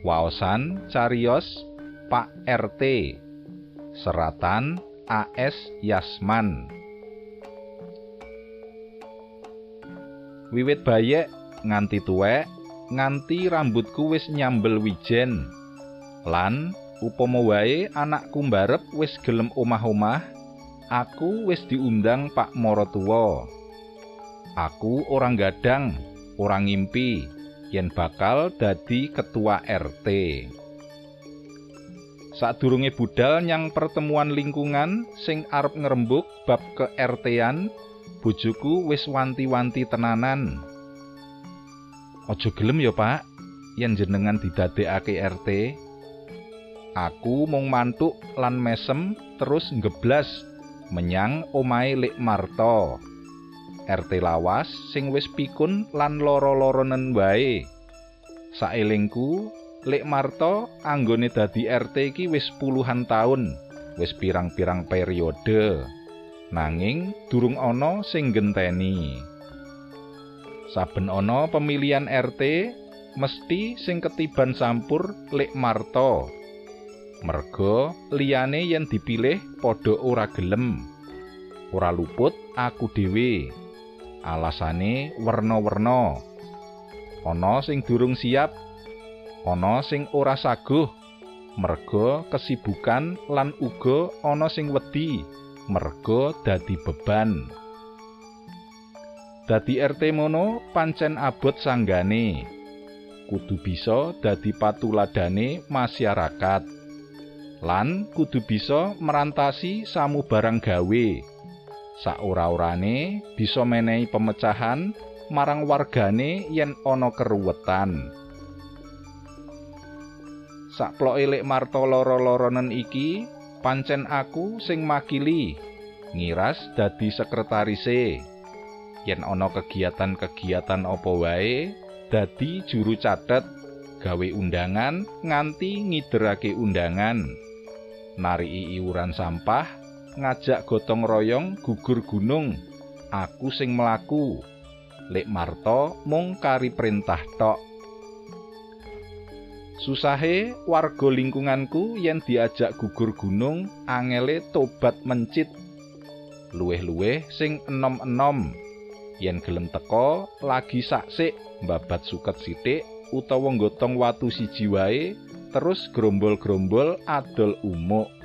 Waosan cariyos Pak RT. Seratan AS Yasman. Wiwit bayek nganti tuwek, nganti rambutku wis nyambel wijen. Lan upama wae anakku mbarep wis gelem omah-omah, aku wis diundang Pak Maratuwa. Aku orang gadang, orang ngimpi yen bakal dadi ketua RT. Sadurunge budal nyang pertemuan lingkungan sing arep ngrembug bab ke RT-an, bojoku wis wanti-wanti tenanan. Aja gelem ya, Pak, yen jenengan didadekake RT. Aku mung mantuk lan mesem terus ngeblas menyang omahe Lik Marto. RT lawas sing wis pikun lan loro-loronen wae. Saelingku, Lik Marto anggone dadi RT iki wis puluhan taun, wis pirang-pirang periode. Nanging durung ana sing genteni. Saben ana pemilihan RT, mesti sing ketiban sampur Lik Marto. Merga liyane yen dipilih padha ora gelem. Ora luput aku dhewe. Alasane werna-werna. Ana sing durung siap, ana sing ora saguh merga kesibukan lan uga ana sing wedi merga dadi beban. Dadi RT mono pancen abot sanggane. Kudu bisa dadi patuladane masyarakat. Lan kudu bisa merantasi samu barang gawe. Saora-orane bisa menehi pemecahan marang wargane yen ana keruwetan. Sakplok elek marto loro-loronen iki, pancen aku sing makili ngiras dadi sekretarise. Yen ana kegiatan-kegiatan apa wae, dadi juru catet, gawe undangan nganti ngiderake undangan. Nari iuran sampah ngajak gotong royong gugur gunung. Aku sing mlaku. Lek Marto mung kari perintah tok. Susahe warga lingkunganku yen diajak gugur gunung angele tobat mencit. Luweh-luweh sing enom-enom. Yen gelem teko lagi saksik babat suket sithik utawa nggotong watu siji wae terus grombol-grombol adol umuk.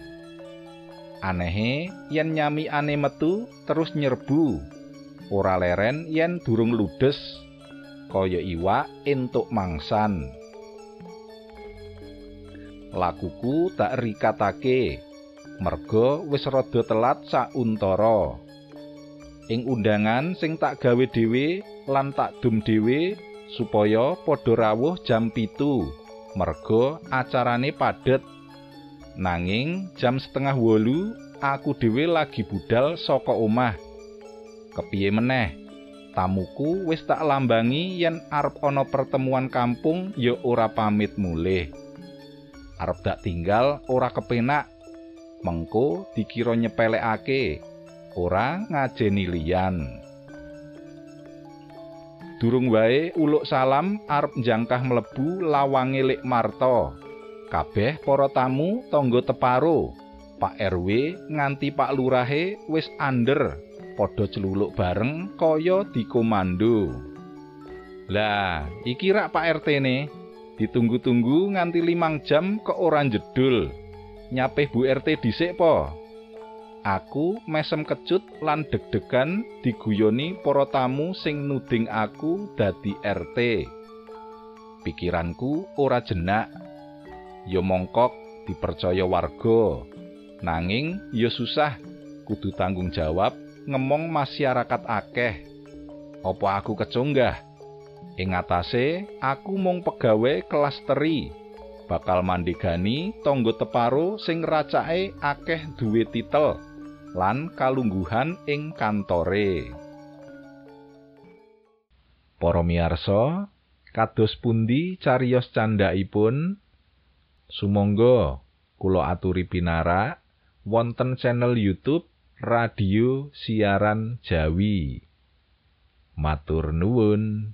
Anehe yen nyami ane metu terus nyerbu. Ora leren yen durung ludes. Kaya iwak entuk mangsan. Lakuku tak rikatake. Merga wis rada telat sauntara. Ing undangan sing tak gawe dhewe lan tak dum dhewe supaya padha rawuh jam pitu. Merga acarane padet. Nanging jam setengah wolu aku dhewe lagi budal saka omah. Kepiye meneh? Tamuku wis tak lambangi yen arep ana pertemuan kampung ya ora pamit mulih. Arep dak tinggal ora kepenak. Mengko dikira nyepelekake, ora ngajeni liyan. Durung wae uluk salam arep njangkah mlebu lawange Lik Marto. Kabeh para tamu tangga teparo Pak RW nganti Pak Lurahe wis ander padha celuluk bareng kaya dikomando. Lah iki rak Pak RT ne ditunggu-tunggu nganti limang jam ke ora jedul nyapeh Bu RT dhisik po? Aku mesem kecut lan deg-degan diguyoni para tamu sing nuding aku dadi RT pikiranku ora jenak ya mongkok dipercaya warga. Nanging ya susah kudu tanggung jawab ngemong masyarakat akeh. Apa aku kecunggah ing atase aku mung pegawe kelas teri. Bakal mandigani tonggo teparo sing racake akeh duwe titel lan kalungguhan ing kantore. Para miyarsa kados pundi cariyos candhaipun Sumangga kula aturi pinarak wonten channel YouTube Radio Siaran Jawi. Matur nuwun.